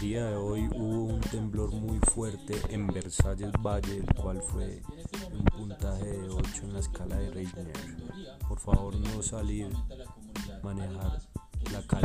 día de hoy hubo un temblor muy fuerte en Versalles Valle, el cual fue un puntaje de 8 en la escala de Richter. Por favor no salir, manejar la calle.